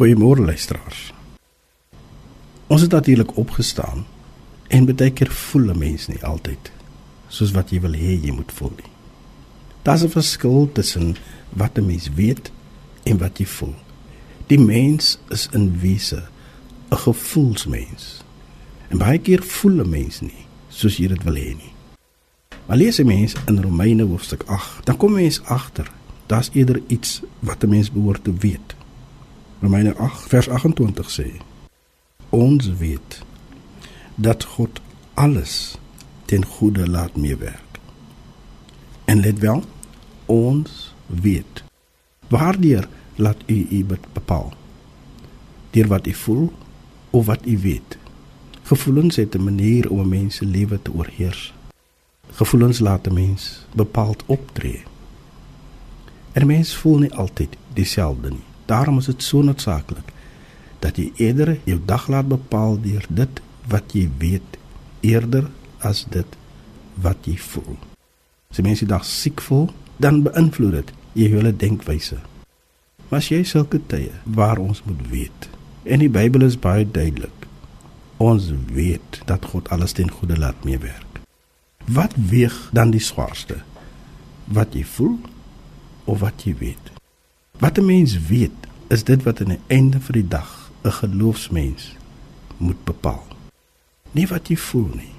Goeiemôre luisteraars. Ons het natuurlik opgestaan en baie keer voel 'n mens nie altyd soos wat jy wil hê jy moet voel nie. Daar's 'n verskil tussen wat 'n mens weet en wat jy voel. Die mens is in wese 'n gevoelsmens. En baie keer voel 'n mens nie soos jy dit wil hê nie. Maar lees 'n mens in Romeine hoofstuk 8, dan kom mens agter daar's eerder iets wat 'n mens behoort te weet. Romeine 8 vers 28 sê: Ons weet dat God alles ten goeie laat meewerk. En let wel, ons weet. Waardeur laat u u bepaal? Deur wat u voel of wat u weet? Gevoelens het 'n manier om 'n mens se lewe te oorheers. Gevoelens laat 'n mens bepaald optree. En mens voel nie altyd dieselfde nie. Daarom is dit so noodsaaklik dat jy eerder jou dag laat bepaal deur dit wat jy weet eerder as dit wat jy voel. As jy mens die dag siek voel, dan beïnvloed dit jou hele denkwyse. Maar as jy sulke tye waar ons moet weet en die Bybel is baie duidelik. Ons weet dat God alles ten goeie laat meewerk. Wat weeg dan die swaarste? Wat jy voel of wat jy weet? Wat 'n mens weet, is dit wat aan die einde van die dag 'n geloofsmens moet bepaal. Nie wat jy voel nie.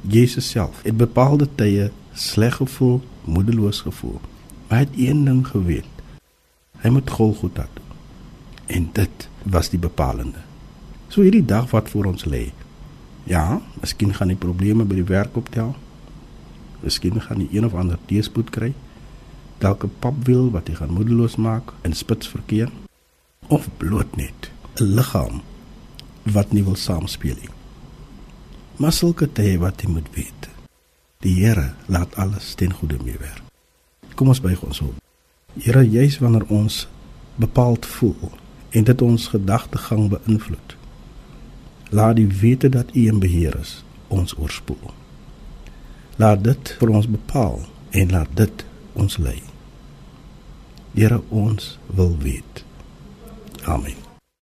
Jesus self het bepaalde tye sleg gevoel, moedeloos gevoel, maar hy het een ding geweet. Hy moet Golgotha toe. En dit was die bepalende. So hierdie dag wat voor ons lê. Ja, miskien gaan die probleme by die werk optel. Miskien gaan jy een of ander teëspoed kry dalk 'n papwiel wat jy gaan moedeloos maak in spitsverkeer of bloot net 'n liggaam wat nie wil saamspeel nie. Maar sulke tye wat jy moet weet. Die Here laat alles ten goeie meewerk. Kom ons buig ons op. Here, juis wanneer ons bepaald voel en dit ons gedagtegang beïnvloed. Laat die wete dat U in beheer is ons oorspoel. Laat dit vir ons bepaal en laat dit ons lei. Here ons wil weet. Amen.